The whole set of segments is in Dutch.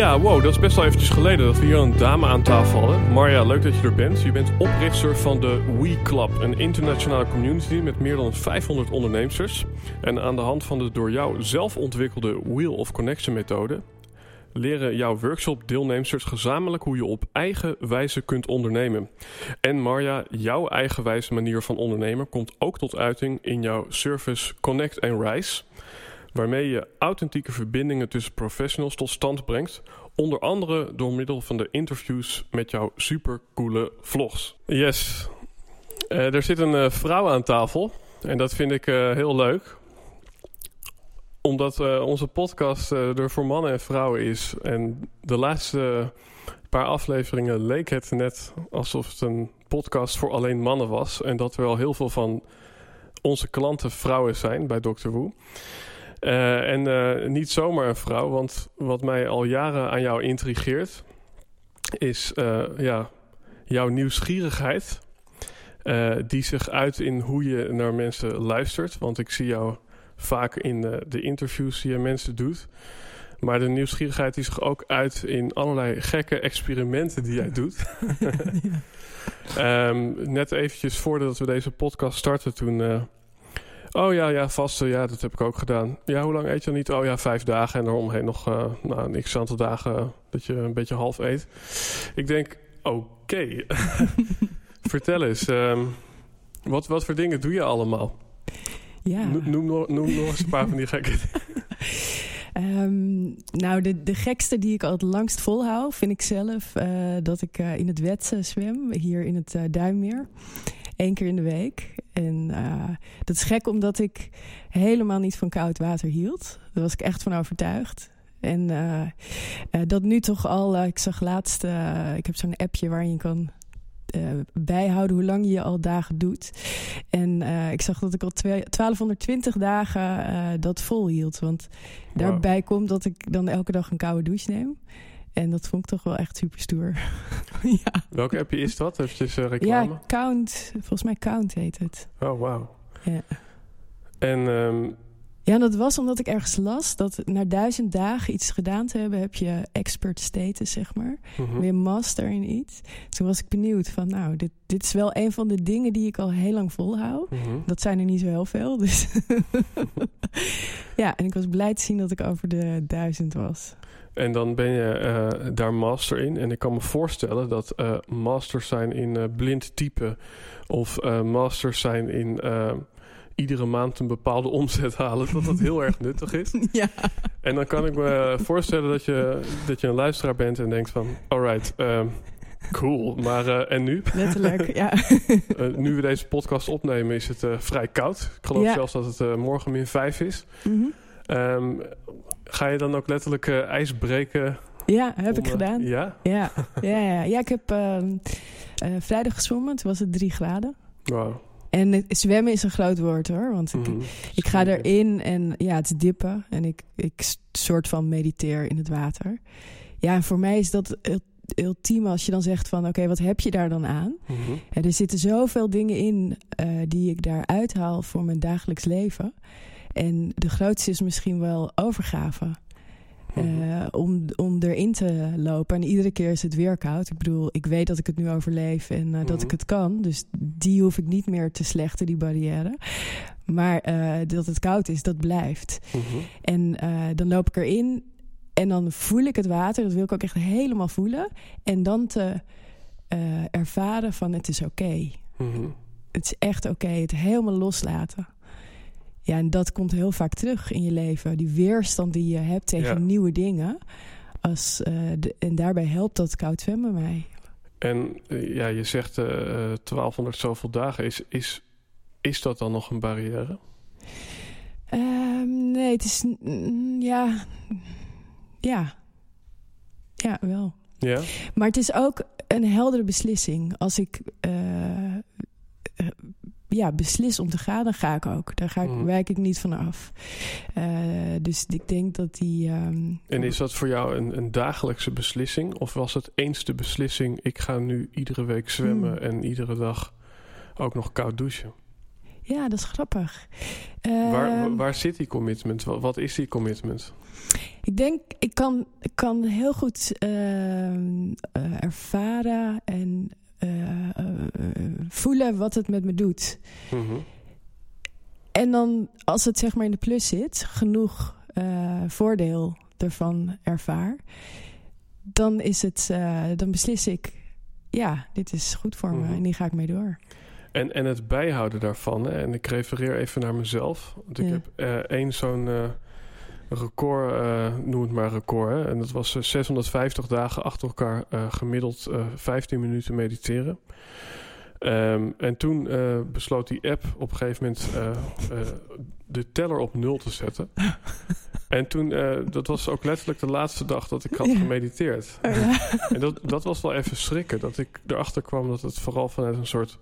Ja, wow, dat is best wel eventjes geleden dat we hier een dame aan tafel hadden. Marja, leuk dat je er bent. Je bent oprichter van de We Club, een internationale community met meer dan 500 ondernemers. En aan de hand van de door jou zelf ontwikkelde Wheel of Connection methode leren jouw workshop deelnemers gezamenlijk hoe je op eigen wijze kunt ondernemen. En Marja, jouw eigenwijze manier van ondernemen komt ook tot uiting in jouw service Connect and Rise waarmee je authentieke verbindingen tussen professionals tot stand brengt. Onder andere door middel van de interviews met jouw supercoole vlogs. Yes, uh, er zit een uh, vrouw aan tafel en dat vind ik uh, heel leuk. Omdat onze podcast er voor mannen en vrouwen is. En de laatste paar afleveringen leek het net alsof het een podcast voor alleen mannen was. En dat er wel heel veel van onze klanten vrouwen zijn bij Dr. Woe. Uh, en uh, niet zomaar een vrouw, want wat mij al jaren aan jou intrigeert, is uh, ja, jouw nieuwsgierigheid. die zich uit in hoe je naar mensen luistert. Want ik zie jou vaak in de interviews die je mensen doet. Maar de nieuwsgierigheid die zich ook uit in allerlei gekke experimenten die jij doet. um, net eventjes voordat we deze podcast starten, toen Oh ja, ja, vasten. Ja, dat heb ik ook gedaan. Ja, hoe lang eet je dan niet? Oh ja, vijf dagen. En eromheen nog uh, nou, een x-aantal dagen dat je een beetje half eet. Ik denk, oké. Vertel eens, um, wat, wat voor dingen doe je allemaal? Ja. Noem, noem nog eens een paar van die gekke Um, nou, de, de gekste die ik al het langst volhoud, vind ik zelf uh, dat ik uh, in het wet zwem, hier in het Duinmeer. Eén keer in de week. En dat is gek omdat ik helemaal niet van koud water hield. Daar was ik echt van overtuigd. En dat nu toch al, ik zag laatst, ik heb zo'n appje waarin je kan bijhouden hoe lang je al dagen doet. En ik zag dat ik al 1220 dagen dat volhield. Want wow. daarbij komt dat ik dan elke dag een koude douche neem. En dat vond ik toch wel echt super stoer. ja. Welke appje is dat? Eventjes reclame? Ja, Count. Volgens mij Count heet het. Oh, wauw. Ja. En... Um... Ja, dat was omdat ik ergens las dat na duizend dagen iets gedaan te hebben, heb je expert status, zeg maar. Mm -hmm. Weer master in iets. Toen was ik benieuwd van, nou, dit, dit is wel een van de dingen die ik al heel lang volhoud. Mm -hmm. Dat zijn er niet zo heel veel. Dus ja, en ik was blij te zien dat ik over de duizend was. En dan ben je uh, daar master in. En ik kan me voorstellen dat uh, masters zijn in uh, blind typen of masters zijn in iedere maand een bepaalde omzet halen, dat dat heel erg nuttig is. Ja. En dan kan ik me voorstellen dat je, dat je een luisteraar bent en denkt van, alright, um, cool, maar uh, en nu? Letterlijk, ja. uh, nu we deze podcast opnemen is het uh, vrij koud. Ik geloof ja. zelfs dat het morgen min 5 is. Mm -hmm. Um, ga je dan ook letterlijk ijs breken? Ja, heb om, ik gedaan. Ja? Ja, ja, ja. ja ik heb vrijdag gezwommen, toen was het 3 graden. Wow. En zwemmen is een groot woord hoor. Want ik, mm, ik ga erin en ja, het is dippen. En ik, ik soort van mediteer in het water. Ja, en voor mij is dat ultiem als je dan zegt van... oké, wat heb je daar dan aan? Mm -hmm. en er zitten zoveel dingen in uh, die ik daar uithaal voor mijn dagelijks leven. En de grootste is misschien wel overgave. Uh, om, om erin te lopen. En iedere keer is het weer koud. Ik bedoel, ik weet dat ik het nu overleef en uh, mm-hmm. dat ik het kan. Dus die hoef ik niet meer te slechten, die barrière. Maar uh, dat het koud is, dat blijft. Mm-hmm. En dan loop ik erin en dan voel ik het water. Dat wil ik ook echt helemaal voelen. En dan te ervaren van het is oké. Mhm. Het is echt oké. Het helemaal loslaten. Ja, en dat komt heel vaak terug in je leven. Die weerstand die je hebt tegen Ja. nieuwe dingen. Als, eh, de- en daarbij helpt dat koud zwemmen mij. En eh, ja, je zegt eh, eh, 1200 zoveel dagen. Is, is, is dat dan nog een barrière? Ehm, nee, het is... mm, ja... Ja. Ja, wel. Ja? Maar het is ook een heldere beslissing. Als ik ja, beslis om te gaan, dan ga ik ook. Daar ga ik, wijk ik niet van af. Eh, dus ik denk dat die... ehm, En is dat voor jou een, een dagelijkse beslissing? Of was het eens de beslissing... ik ga nu iedere week zwemmen... Hmm. en iedere dag ook nog koud douchen? Ja, dat is grappig. waar, Ehm, waar, waar zit die commitment? Wat, wat is die commitment? Ik denk, ik kan, ik kan heel goed ehm, eh, ervaren en voelen wat het met me doet. Mhm. En dan, als het zeg maar in de plus zit, genoeg eh, voordeel ervan ervaar, dan is het, eh, dan beslis ik, ja, dit is goed voor me Mhm. en die ga ik mee door. En, en het bijhouden daarvan. Hè? En ik refereer even naar mezelf. Want ik Ja. heb eh, één zo'n eh, record, eh, noem het maar record. Hè? En dat was eh, 650 dagen achter elkaar eh, gemiddeld eh 15 minuten mediteren. Ehm, en toen eh, besloot die app op een gegeven moment eh, eh, de teller op nul te zetten. en toen, eh, dat was ook letterlijk de laatste dag dat ik had Ja. gemediteerd. En dat, dat was wel even schrikken. Dat ik erachter kwam dat het vooral vanuit een soort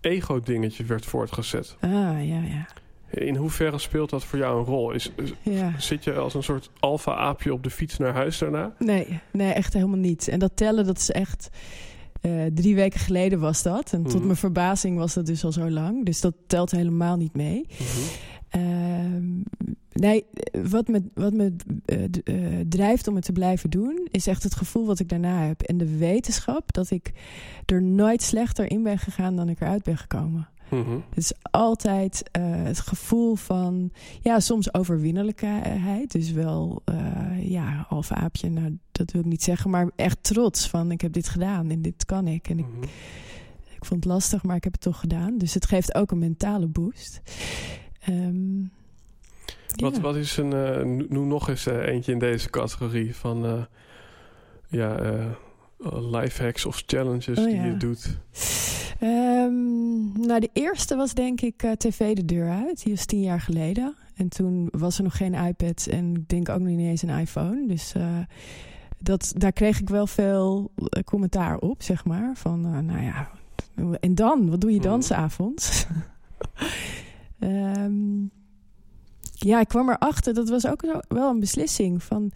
ego-dingetje werd voortgezet. Ah, ja, ja. In hoeverre speelt dat voor jou een rol? Is, is- ja. zit je als een soort alfa-aapje op de fiets naar huis daarna? Nee, nee, echt helemaal niet. En dat tellen, dat is echt... eh, drie weken geleden was dat. En tot Mhm. mijn verbazing was dat dus al zo lang. Dus dat telt helemaal niet mee. Ehm, nee, wat me, wat me eh, eh, drijft om het te blijven doen... is echt het gevoel wat ik daarna heb. En de wetenschap dat ik er nooit slechter in ben gegaan... dan ik eruit ben gekomen. Mhm. Het is altijd eh, het gevoel van, ja, soms overwinnelijkheid. Dus wel, eh ja, halve aapje, nou, dat wil ik niet zeggen. Maar echt trots van, ik heb dit gedaan en dit kan ik. En ik, Mhm. ik vond het lastig, maar ik heb het toch gedaan. Dus het geeft ook een mentale boost. Ehm, Wat, ja. wat is een, eh, noem nog eens eentje in deze categorie van ja, life hacks of challenges Oh, die ja. je doet? Ehm, nou, de eerste was denk ik eh, tv de deur uit. Die was tien jaar geleden. En toen was er nog geen iPad en ik denk ook nog niet eens een iPhone. Dus eh, dat, daar kreeg ik wel veel eh, commentaar op, zeg maar. Van, nou ja, en dan? Wat doe je dan Mhm. s'avonds? Ehm ja, ik kwam erachter, dat was ook wel een beslissing van...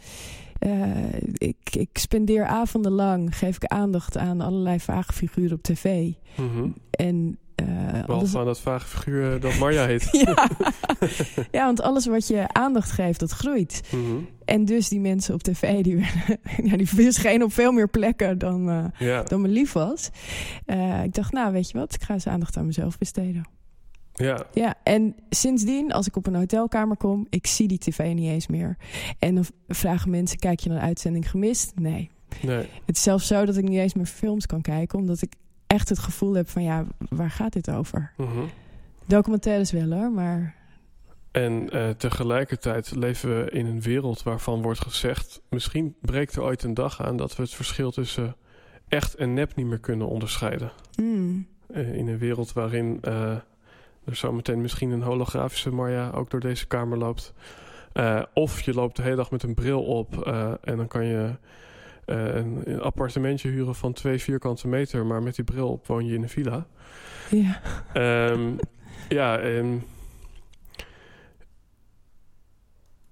eh, ik, ik spendeer avonden lang, geef ik aandacht aan allerlei vage figuren op tv. Mhm. En alles... Behalve aan dat vage figuur eh, dat Marja heet. ja. ja, want alles wat je aandacht geeft, dat groeit. Mhm. En dus die mensen op tv, die, ja, die verschenen op veel meer plekken dan, Ja, dan me lief was. Ik dacht, nou, weet je wat, ik ga eens aandacht aan mezelf besteden. Ja. Ja, en sindsdien, als ik op een hotelkamer kom, ik zie die tv niet eens meer. En dan vragen mensen, kijk je de uitzending gemist? Nee. Nee. Het is zelfs zo dat ik niet eens meer films kan kijken, omdat ik echt het gevoel heb van, ja, waar gaat dit over? Mhm. Documentaires wel hoor, maar En eh, tegelijkertijd leven we in een wereld waarvan wordt gezegd... misschien breekt er ooit een dag aan dat we het verschil tussen echt en nep niet meer kunnen onderscheiden. mm, Eh, in een wereld waarin eh, er zometeen misschien een holografische Marja ook door deze kamer loopt. Eh, of je loopt de hele dag met een bril op eh, en dan kan je eh, een, een appartementje huren van twee vierkante meter... maar met die bril op woon je in een villa. ja. Ehm, ja, en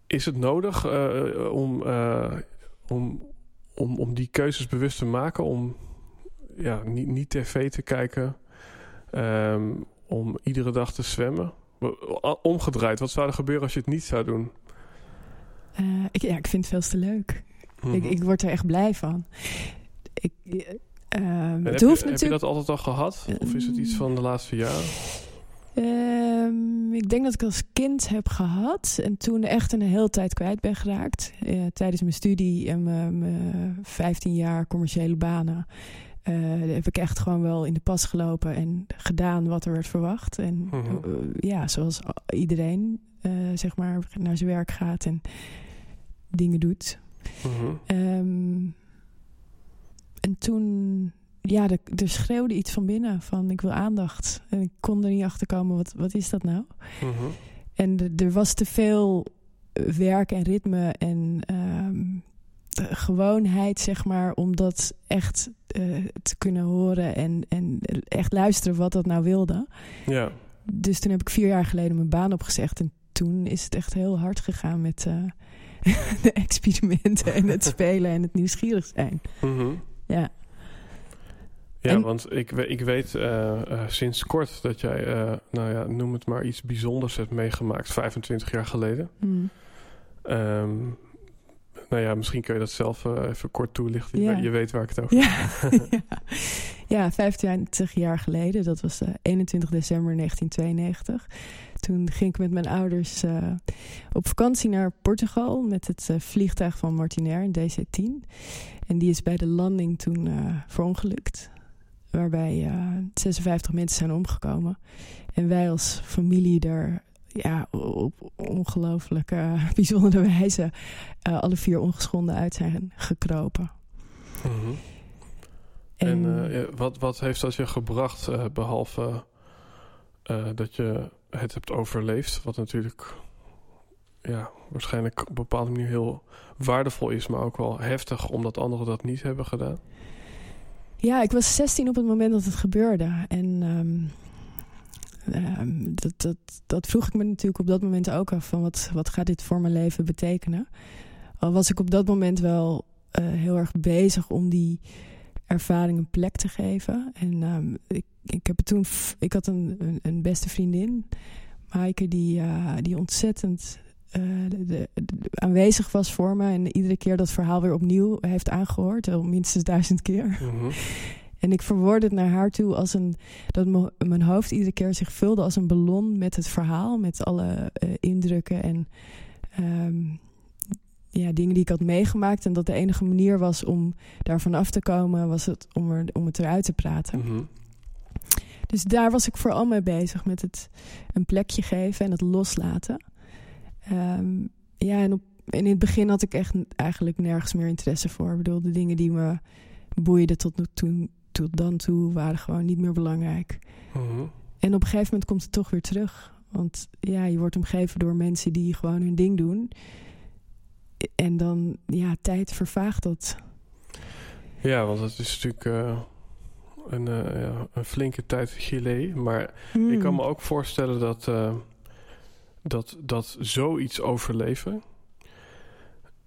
is het nodig om, om, om, om die keuzes bewust te maken? Om ja, niet, niet tv te kijken, ehm, om iedere dag te zwemmen? Omgedraaid, wat zou er gebeuren als je het niet zou doen? Eh, ik, ja, ik vind het veel te leuk. Mhm. Ik, ik word er echt blij van. Ik, eh, ehm, het heb, hoeft je, heb je natuurlijk. dat altijd al gehad? Of is het iets van de laatste jaren? Ehm, ik denk dat ik als kind heb gehad en toen echt een hele tijd kwijt ben geraakt. Eh, tijdens mijn studie en mijn, mijn 15 jaar commerciële banen heb ik echt gewoon wel in de pas gelopen en gedaan wat er werd verwacht. En Mhm. ja, zoals iedereen zeg maar naar zijn werk gaat en dingen doet. Mhm. Ehm, en toen, ja, er, er schreeuwde iets van binnen van ik wil aandacht. En ik kon er niet achter komen, wat, wat is dat nou? Mhm. En er was te veel werk en ritme en ehm, gewoonheid, zeg maar, om dat echt eh, te kunnen horen en, en echt luisteren wat dat nou wilde. Ja. Dus toen heb ik vier jaar geleden mijn baan opgezegd. En toen is het echt heel hard gegaan met eh, de experimenten en het spelen en het nieuwsgierig zijn. Mhm. Ja, Ja, En- want ik, ik weet eh, sinds kort dat jij, nou ja, noem het maar iets bijzonders hebt meegemaakt, 25 jaar geleden. Mm. Ehm, nou ja, misschien kun je dat zelf eh, even kort toelichten. Je, Ja. weet- je weet waar ik het over ja. ja. ja, 25 jaar geleden. Dat was eh, 21 december 1992. Toen ging ik met mijn ouders eh, op vakantie naar Portugal met het vliegtuig van Martinair, een DC-10. En die is bij de landing toen verongelukt. Waarbij eh, 56 mensen zijn omgekomen. En wij als familie er ja, op ongelooflijk bijzondere wijze eh, alle vier ongeschonden uit zijn gekropen. Mhm. En eh, wat, wat heeft dat je gebracht, eh, behalve eh, dat je het hebt overleefd? Wat natuurlijk ja, waarschijnlijk op een bepaalde manier heel waardevol is, maar ook wel heftig omdat anderen dat niet hebben gedaan. Ja, ik was 16 op het moment dat het gebeurde. En ehm, ehm, dat, dat, dat vroeg ik me natuurlijk op dat moment ook af. Van wat, wat gaat dit voor mijn leven betekenen? Al was ik op dat moment wel eh, heel erg bezig om die ervaring een plek te geven. En ehm, ik, ik heb toen. Ik had een, een, beste vriendin, Maaike, die, eh, die ontzettend eh, de- aanwezig was voor me. En iedere keer dat verhaal weer opnieuw heeft aangehoord. Wel minstens duizend keer. Mhm. En ik verwoordde het naar haar toe als een. dat mijn hoofd iedere keer zich vulde als een ballon met het verhaal. Met alle eh, indrukken en. ehm, ja, dingen die ik had meegemaakt. En dat de enige manier was om daarvan af te komen, was het om, er, om het eruit te praten. Mhm. Dus daar was ik vooral mee bezig met het een plekje geven en het loslaten. Ehm, ja, en, op, en in het begin had ik echt eigenlijk nergens meer interesse voor. Ik bedoel, de dingen die me boeiden tot, nu toe, tot dan toe waren gewoon niet meer belangrijk. Mhm. En op een gegeven moment komt het toch weer terug. Want ja, je wordt omgeven door mensen die gewoon hun ding doen. En dan, ja, tijd vervaagt dat. Ja, want het is natuurlijk eh, een, eh, ja, een flinke tijd geleden. Maar ik kan me Hmm. ook voorstellen dat, eh, dat, dat zoiets overleven.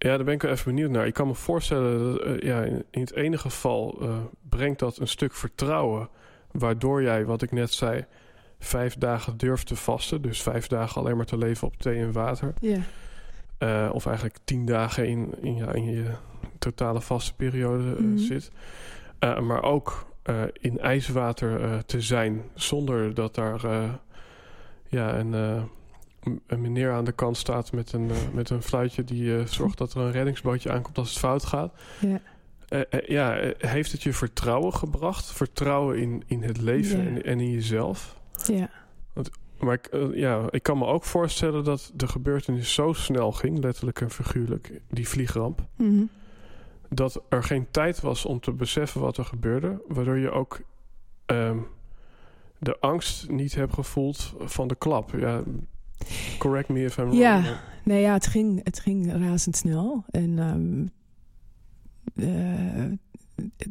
Ja, daar ben ik wel even benieuwd naar. Ik kan me voorstellen dat eh, ja, in, in het ene geval eh, brengt dat een stuk vertrouwen. Waardoor jij, wat ik net zei, vijf dagen durft te vasten. Dus vijf dagen alleen maar te leven op thee en water. Ja. Eh, of eigenlijk tien dagen in, in, ja, in je totale vaste periode Mhm. zit. Maar ook in ijswater te zijn zonder dat daar ja, een, een meneer aan de kant staat met een, eh, met een fluitje die eh, zorgt dat er een reddingsbootje aankomt als het fout gaat. Ja. Eh, ja, heeft het je vertrouwen gebracht? Vertrouwen in, in het leven Ja. en, en in jezelf? ja. Maar ik, ja, ik kan me ook voorstellen dat de gebeurtenis zo snel ging, letterlijk en figuurlijk, die vliegramp, Mhm. dat er geen tijd was om te beseffen wat er gebeurde, waardoor je ook ehm, de angst niet hebt gevoeld van de klap. Ja, correct me if I'm wrong. Ja. Nee, ja, het ging, het ging razendsnel. En ehm, eh,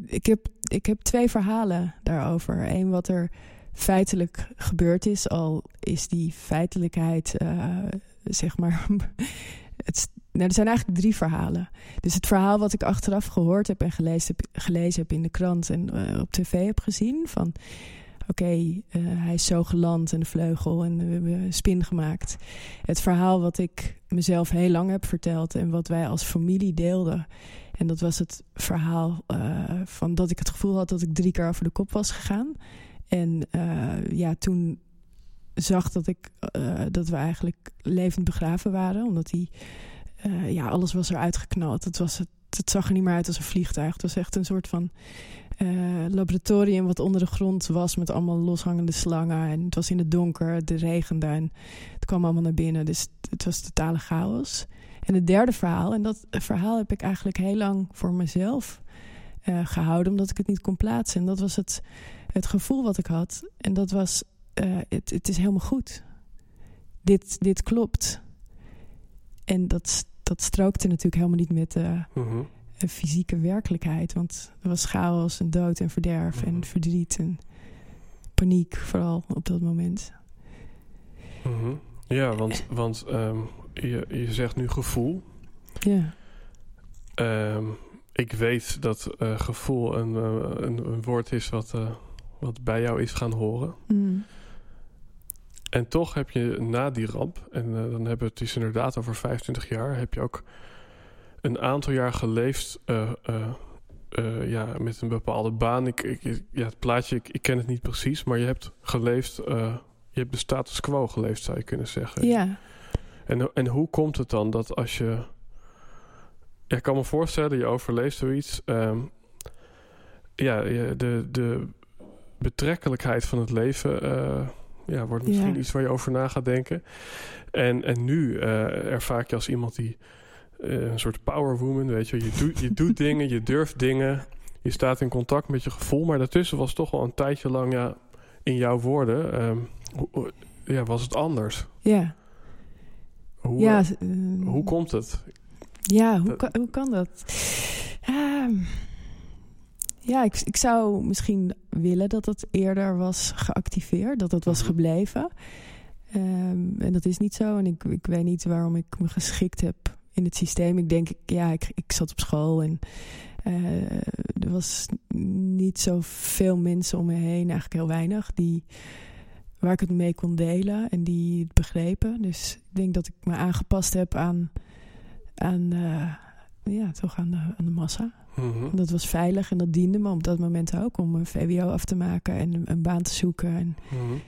ik, heb, ik heb twee verhalen daarover. Eén wat er feitelijk gebeurd is, al is die feitelijkheid, eh, zeg maar. Het, nou, er zijn eigenlijk drie verhalen. Dus het verhaal wat ik achteraf gehoord heb en gelezen heb, gelezen heb in de krant en eh, op tv heb gezien: van oké, eh, hij is zo geland en de vleugel en we hebben een spin gemaakt. Het verhaal wat ik mezelf heel lang heb verteld en wat wij als familie deelden. En dat was het verhaal eh, van dat ik het gevoel had dat ik drie keer over de kop was gegaan. En eh, ja, toen zag dat ik dat we eigenlijk levend begraven waren, omdat eh, ja alles was eruit geknald. Het was het zag er niet meer uit als een vliegtuig. Het was echt een soort van laboratorium wat onder de grond was met allemaal loshangende slangen. En het was in het donker, het regende en het kwam allemaal naar binnen. Dus het was totale chaos. En het derde verhaal, en dat verhaal heb ik eigenlijk heel lang voor mezelf uh, gehouden, omdat ik het niet kon plaatsen. En dat was het, het gevoel wat ik had. En dat was: uh, het, het is helemaal goed. Dit, dit klopt. En dat, dat strookte natuurlijk helemaal niet met de uh, fysieke werkelijkheid. Want er was chaos en dood en verderf en verdriet en paniek, vooral op dat moment. Ja, want, want um, je, je zegt nu gevoel. Ja. Um, ik weet dat uh, gevoel een, uh, een, een, woord is wat, uh, wat bij jou is gaan horen. Mm. En toch heb je na die ramp, en dan hebben we het dus inderdaad over 25 jaar, heb je ook een aantal jaar geleefd ja, met een bepaalde baan. Ik, ik, ja, het plaatje, ik, ik, ken het niet precies, maar je hebt geleefd, je hebt de status quo geleefd, zou je kunnen zeggen. Ja. En, en hoe komt het dan dat als je ja, ik kan me voorstellen, je overleeft zoiets. Um, ja, de, de betrekkelijkheid van het leven ja, wordt misschien ja. iets waar je over na gaat denken. En, en nu uh, ervaar je als iemand die uh, een soort powerwoman, weet je, je, doet je doet dingen, je durft dingen, je staat in contact met je gevoel, maar daartussen was toch wel een tijdje lang, ja, in jouw woorden, um, hoe, ja, was het anders? Ja. Hoe, ja, hoe komt het? Ja, hoe, kan, hoe kan dat? Uh, ja, ik, ik zou misschien willen dat het eerder was geactiveerd, dat het was gebleven. Um, en dat is niet zo. En ik, ik weet niet waarom ik me geschikt heb in het systeem. Ik denk, ja, ik, ik zat op school en uh, er was niet zoveel mensen om me heen, eigenlijk heel weinig, die, waar ik het mee kon delen en die het begrepen. Dus ik denk dat ik me aangepast heb aan aan, uh, ja, toch aan de, aan de massa. Mm -hmm. Dat was veilig en dat diende me op dat moment ook om een VWO af te maken en een, een baan te zoeken. En, mm -hmm.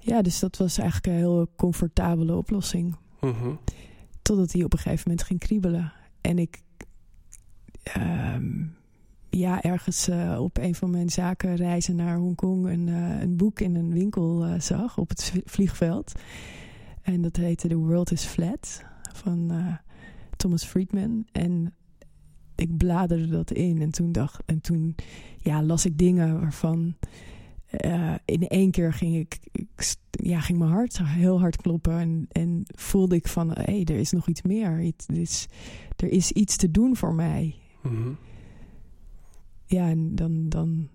Ja, dus dat was eigenlijk een heel comfortabele oplossing. Mm -hmm. Totdat hij op een gegeven moment ging kriebelen. En ik, um, ja, ergens uh, op een van mijn zakenreizen naar Hongkong een, uh, een boek in een winkel uh, zag op het vliegveld. En dat heette The World is Flat van Thomas Friedman. En ik bladerde dat in. En toen, dacht, en toen ja, las ik dingen waarvan uh, in één keer ging ik, ik, ja, ging mijn hart heel hard kloppen. En, en voelde ik van, hé, hey, er is nog iets meer. Is, er is iets te doen voor mij. Mm -hmm. Ja, en dan, dan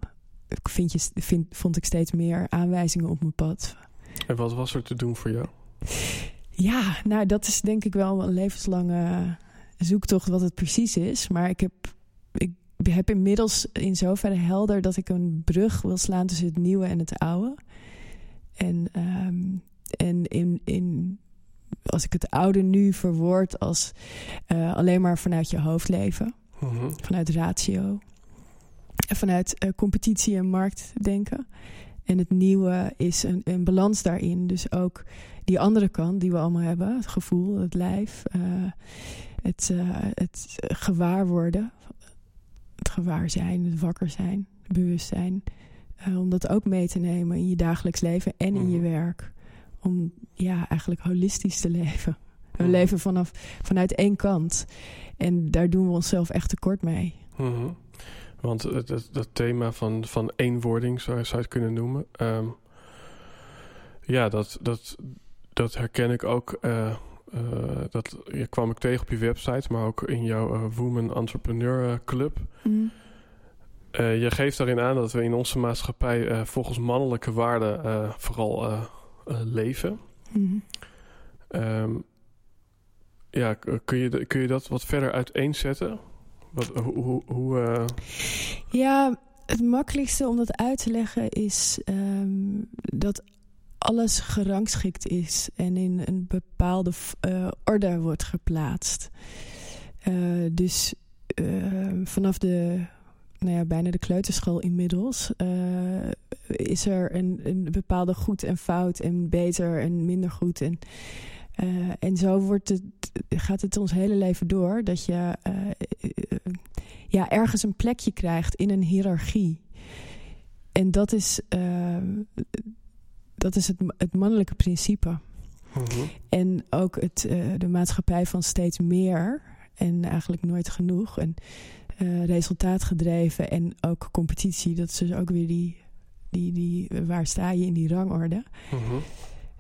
vind je, vind, vond ik steeds meer aanwijzingen op mijn pad. En wat was er te doen voor jou? Ja, nou, dat is denk ik wel een levenslange zoektocht wat het precies is. Maar ik heb, heb inmiddels in zoverre helder dat ik een brug wil slaan tussen het nieuwe en het oude. En, um, en in, in, als ik het oude nu verwoord als uh, alleen maar vanuit je hoofd leven, mm -hmm. vanuit ratio en vanuit uh, competitie en markt denken. En het nieuwe is een, een balans daarin. Dus ook die andere kant die we allemaal hebben. Het gevoel, het lijf. Uh, het, uh, het gewaar worden. Het gewaar zijn, het wakker zijn. Het bewustzijn. Uh, om dat ook mee te nemen in je dagelijks leven en in je werk. Om ja, eigenlijk holistisch te leven. We leven vanaf, vanuit één kant. En daar doen we onszelf echt tekort mee. Mm -hmm. Want dat, dat, thema van, van eenwording zou, zou je het kunnen noemen. Um, ja, dat, dat, dat herken ik ook. Uh, dat ja, kwam ik tegen op je website, maar ook in jouw uh, Woman Entrepreneur Club. Mm. je geeft daarin aan dat we in onze maatschappij volgens mannelijke waarden vooral leven. Mm. Um, ja, kun je, kun je dat wat verder uiteenzetten? Wat, hoe, hoe, hoe uh... Ja, het makkelijkste om dat uit te leggen is um, dat alles gerangschikt is en in een bepaalde uh, orde wordt geplaatst. Uh, dus vanaf de, nou ja, bijna de kleuterschool inmiddels is er een, een bepaalde goed en fout en beter en minder goed en en zo wordt het, gaat het ons hele leven door dat je ja, ergens een plekje krijgt in een hiërarchie. En dat is, dat is het, het mannelijke principe. Mhm. En ook het, uh, de maatschappij van steeds meer en eigenlijk nooit genoeg. En uh, resultaatgedreven en ook competitie. Dat is dus ook weer die, die, die waar sta je in die rangorde. Mhm.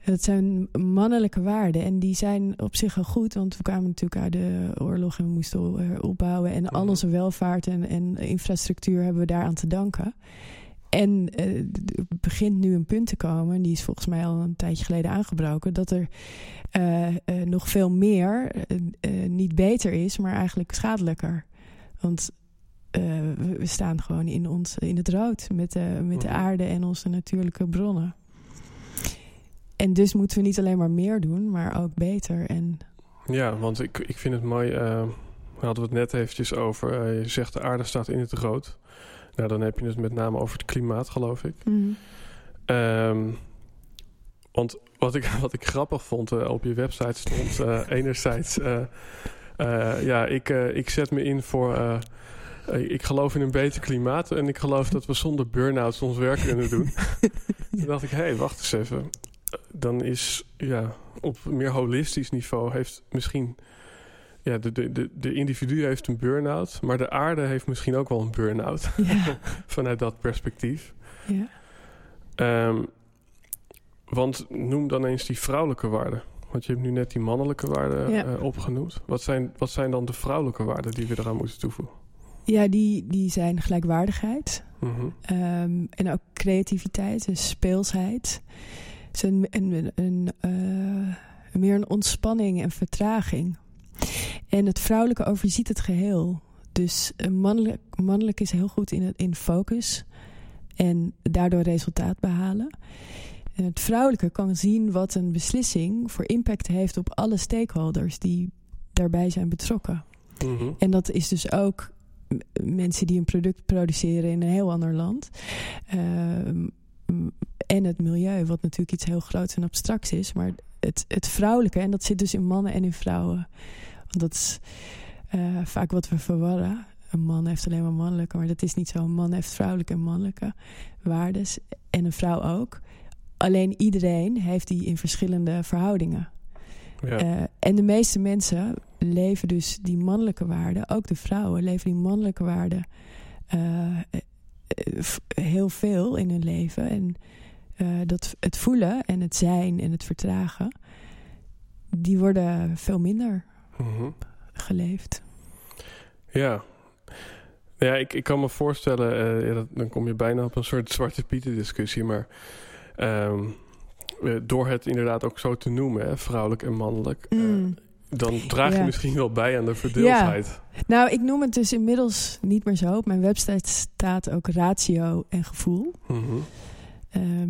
Dat zijn mannelijke waarden en die zijn op zich al goed, want we kwamen natuurlijk uit de oorlog en we moesten opbouwen en al Mhm. onze welvaart en, en infrastructuur hebben we daaraan te danken. En er begint nu een punt te komen, en die is volgens mij al een tijdje geleden aangebroken, dat er eh, eh, nog veel meer niet beter is, maar eigenlijk schadelijker. Want we, we staan gewoon in, ons, in het rood met, de met de Mhm. aarde en onze natuurlijke bronnen. En dus moeten we niet alleen maar meer doen, maar ook beter. En Ja, want ik, ik vind het mooi. we hadden het net eventjes over. je zegt de aarde staat in het rood. Nou, dan heb je het met name over het klimaat, geloof ik. Ehm, want wat ik, wat ik grappig vond eh, op je website stond eh, enerzijds... eh, ja, ik, ik zet me in voor... ik geloof in een beter klimaat en ik geloof dat we zonder burn-outs ons werk kunnen doen. Toen dacht ik, hé, hey, wacht eens even. Dan is, ja, op meer holistisch niveau heeft misschien... Ja, de, de, de, de individu heeft een burn-out, maar de aarde heeft misschien ook wel een burn-out. ja, Vanuit dat perspectief. ja. Ehm, want noem dan eens die vrouwelijke waarden. Want je hebt nu net die mannelijke waarden Ja. eh, opgenoemd. Wat zijn, wat zijn dan de vrouwelijke waarden die we eraan moeten toevoegen? ja die, die zijn gelijkwaardigheid. Mhm. Ehm, en ook creativiteit, dus speelsheid. Het is een, een, een, eh, meer een ontspanning en vertraging. En het vrouwelijke overziet het geheel. Dus een mannelijk, mannelijk is heel goed in, in focus. En daardoor resultaat behalen. En het vrouwelijke kan zien wat een beslissing voor impact heeft op alle stakeholders die daarbij zijn betrokken. Mhm. En dat is dus ook mensen die een product produceren in een heel ander land. Ehm, en het milieu, wat natuurlijk iets heel groots en abstracts is. Maar het, het vrouwelijke, en dat zit dus in mannen en in vrouwen. Dat is eh, vaak wat we verwarren. Een man heeft alleen maar mannelijke, maar dat is niet zo. Een man heeft vrouwelijke en mannelijke waardes. En een vrouw ook. Alleen iedereen heeft die in verschillende verhoudingen. Ja. Eh, en de meeste mensen leven dus die mannelijke waarden, ook de vrouwen leven die mannelijke waarden eh, heel veel in hun leven. En dat het voelen en het zijn en het vertragen, die worden veel minder Mhm. geleefd. Ja. Ja, ik, ik kan me voorstellen, eh, ja, dat, dan kom je bijna op een soort zwarte pieten discussie, maar ehm, eh, door het inderdaad ook zo te noemen, hè, vrouwelijk en mannelijk, eh, Mm. dan draag je Ja. misschien wel bij aan de verdeeldheid. Nou, ik noem het dus inmiddels niet meer zo. Op mijn website staat ook ratio en gevoel. Mhm. Ehm,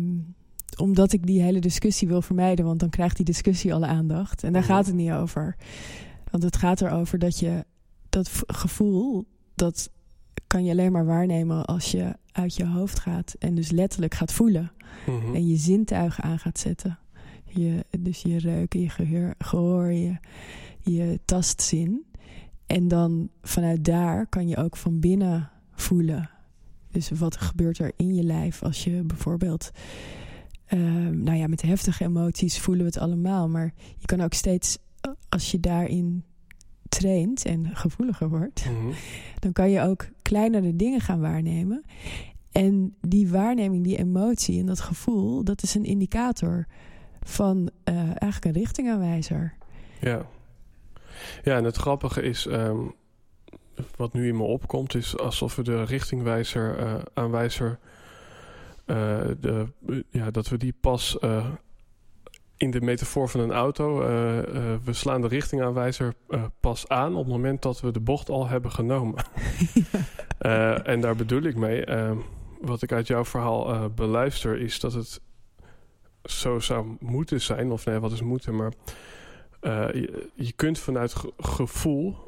omdat ik die hele discussie wil vermijden, want dan krijgt die discussie alle aandacht. En daar Mhm. gaat het niet over. Want het gaat erover dat je dat gevoel, dat kan je alleen maar waarnemen als je uit je hoofd gaat. En dus letterlijk gaat voelen. Mhm. En je zintuigen aan gaat zetten. Je, dus je reuken, je gehoor, gehoor je, je tastzin. En dan vanuit daar kan je ook van binnen voelen. Dus wat gebeurt er in je lijf als je bijvoorbeeld... ehm, nou ja, met heftige emoties voelen we het allemaal. Maar je kan ook steeds, als je daarin traint en gevoeliger wordt... Mhm. dan kan je ook kleinere dingen gaan waarnemen. En die waarneming, die emotie en dat gevoel, dat is een indicator van eh, eigenlijk een richtingaanwijzer. Ja. Ja, en het grappige is, ehm, wat nu in me opkomt, is alsof we de richtingwijzer, eh, aanwijzer, eh, de, ja, dat we die pas in de metafoor van een auto, eh, eh, we slaan de richtingaanwijzer eh, pas aan op het moment dat we de bocht al hebben genomen. En daar bedoel ik mee, ehm, wat ik uit jouw verhaal beluister, is dat het zo zou moeten zijn, of nee, wat is moeten, maar je, je kunt vanuit ge- gevoel,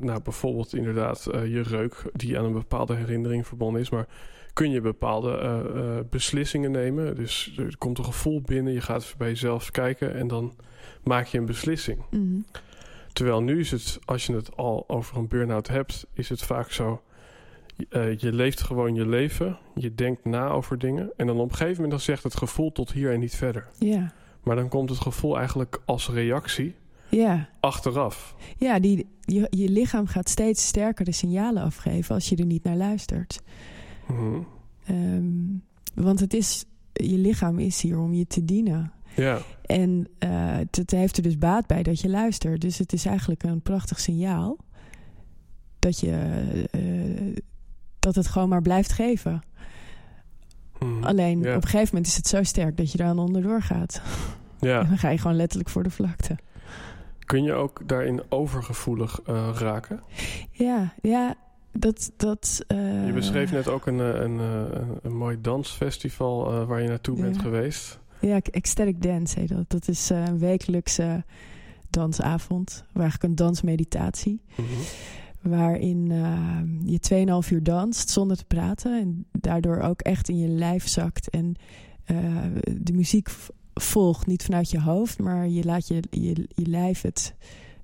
nou bijvoorbeeld inderdaad eh, je reuk, die aan een bepaalde herinnering verbonden is, maar kun je bepaalde eh, eh, beslissingen nemen. Dus er komt een gevoel binnen, je gaat bij jezelf kijken en dan maak je een beslissing. Mhm. Terwijl nu is het, als je het al over een burn-out hebt, is het vaak zo. Uh, je leeft gewoon je leven. Je denkt na over dingen. En dan op een gegeven moment dan zegt het gevoel tot hier en niet verder. Ja. Maar dan komt het gevoel eigenlijk als reactie Ja. achteraf. Ja, die, je, je lichaam gaat steeds sterker de signalen afgeven als je er niet naar luistert. Mhm. Ehm, want het is, je lichaam is hier om je te dienen. Ja, En eh, het, heeft er dus baat bij dat je luistert. Dus het is eigenlijk een prachtig signaal dat je eh, dat het gewoon maar blijft geven. Mhm. Alleen op een gegeven moment is het zo sterk dat je daar aan onderdoor gaat. Ja. dan ga je gewoon letterlijk voor de vlakte. Kun je ook daarin overgevoelig eh, raken? Ja, ja, dat. dat eh, Je beschreef net ook een, eh, een, een, een mooi dansfestival waar je naartoe bent geweest. Ja, ecstatic dance heet dat. Dat is een wekelijkse dansavond. Eigenlijk een dansmeditatie. Mhm. Waarin eh, je 2,5 uur danst zonder te praten. En daardoor ook echt in je lijf zakt. En de muziek volgt niet vanuit je hoofd. Maar je laat je, je, je lijf het,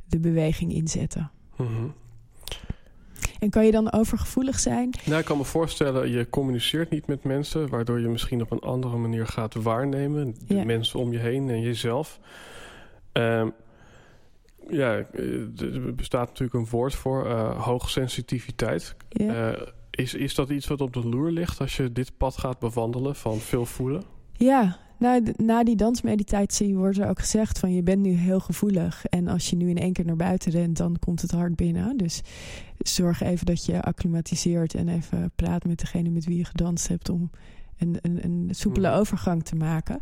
de beweging inzetten. Mhm. En kan je dan overgevoelig zijn? Nou, ik kan me voorstellen, je communiceert niet met mensen, waardoor je misschien op een andere manier gaat waarnemen. De Ja. mensen om je heen en jezelf. Ehm, ja, eh, er bestaat natuurlijk een woord voor, eh hoogsensitiviteit. Ja. Eh, is, is dat iets wat op de loer ligt als je dit pad gaat bewandelen van veel voelen? Ja, nou, na die dansmeditatie wordt er ook gezegd van je bent nu heel gevoelig. En als je nu in één keer naar buiten rent, dan komt het hard binnen. Dus zorg even dat je acclimatiseert en even praat met degene met wie je gedanst hebt om een, een, een soepele Mhm. overgang te maken.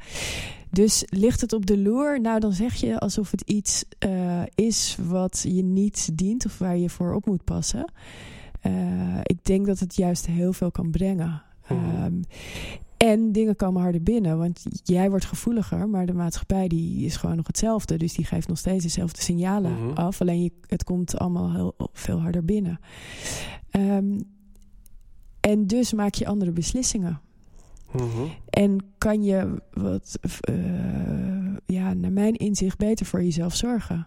Dus ligt het op de loer? Nou, dan zeg je alsof het iets eh, is wat je niet dient of waar je voor op moet passen. Eh, ik denk dat het juist heel veel kan brengen. Mhm. En dingen komen harder binnen, want jij wordt gevoeliger, maar de maatschappij die is gewoon nog hetzelfde. Dus die geeft nog steeds dezelfde signalen Mhm. af, alleen je, het komt allemaal heel veel harder binnen. Ehm, en dus maak je andere beslissingen. Mhm. En kan je, wat, eh, ja, naar mijn inzicht, beter voor jezelf zorgen.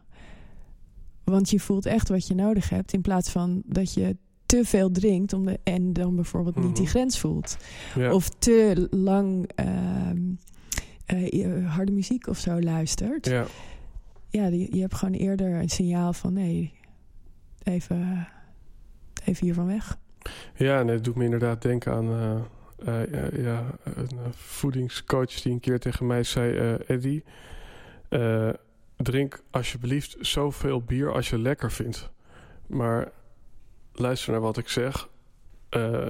Want je voelt echt wat je nodig hebt, in plaats van dat je te veel drinkt om de, en dan bijvoorbeeld niet die Mhm. grens voelt. Of te lang ehm, eh, harde muziek of zo luistert. Ja, ja. die- je hebt gewoon eerder een signaal van nee, even, even hiervan weg. Ja, en het doet me inderdaad denken aan eh, eh, ja, een eh, voedingscoach die een keer tegen mij zei: eh Eddie, eh, drink alsjeblieft zoveel bier als je lekker vindt. Maar luister naar wat ik zeg. eh,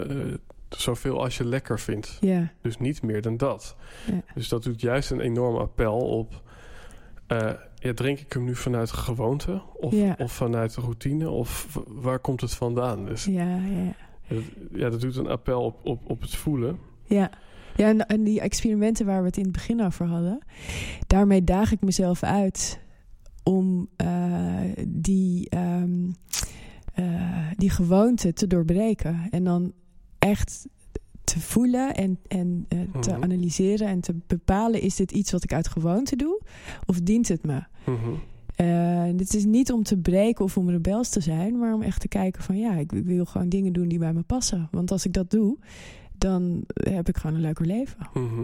zoveel als je lekker vindt. Ja, Dus niet meer dan dat. Ja. Dus dat doet juist een enorm appel op. eh, ja, drink ik hem nu vanuit gewoonte? Of, Ja. of vanuit routine? Of waar komt het vandaan? Dus ja, ja. dat, ja, dat doet een appel op, op, op het voelen. Ja, ja en, en die experimenten waar we het in het begin over hadden, daarmee daag ik mezelf uit om eh, die, ehm, eh, die gewoonte te doorbreken. En dan echt te voelen en, en eh, te Mhm. analyseren en te bepalen: is dit iets wat ik uit gewoonte doe of dient het me? Eh, dit is niet om te breken of om rebels te zijn, maar om echt te kijken van ja, ik, wil gewoon dingen doen die bij me passen. Want als ik dat doe, dan heb ik gewoon een leuker leven. Mhm.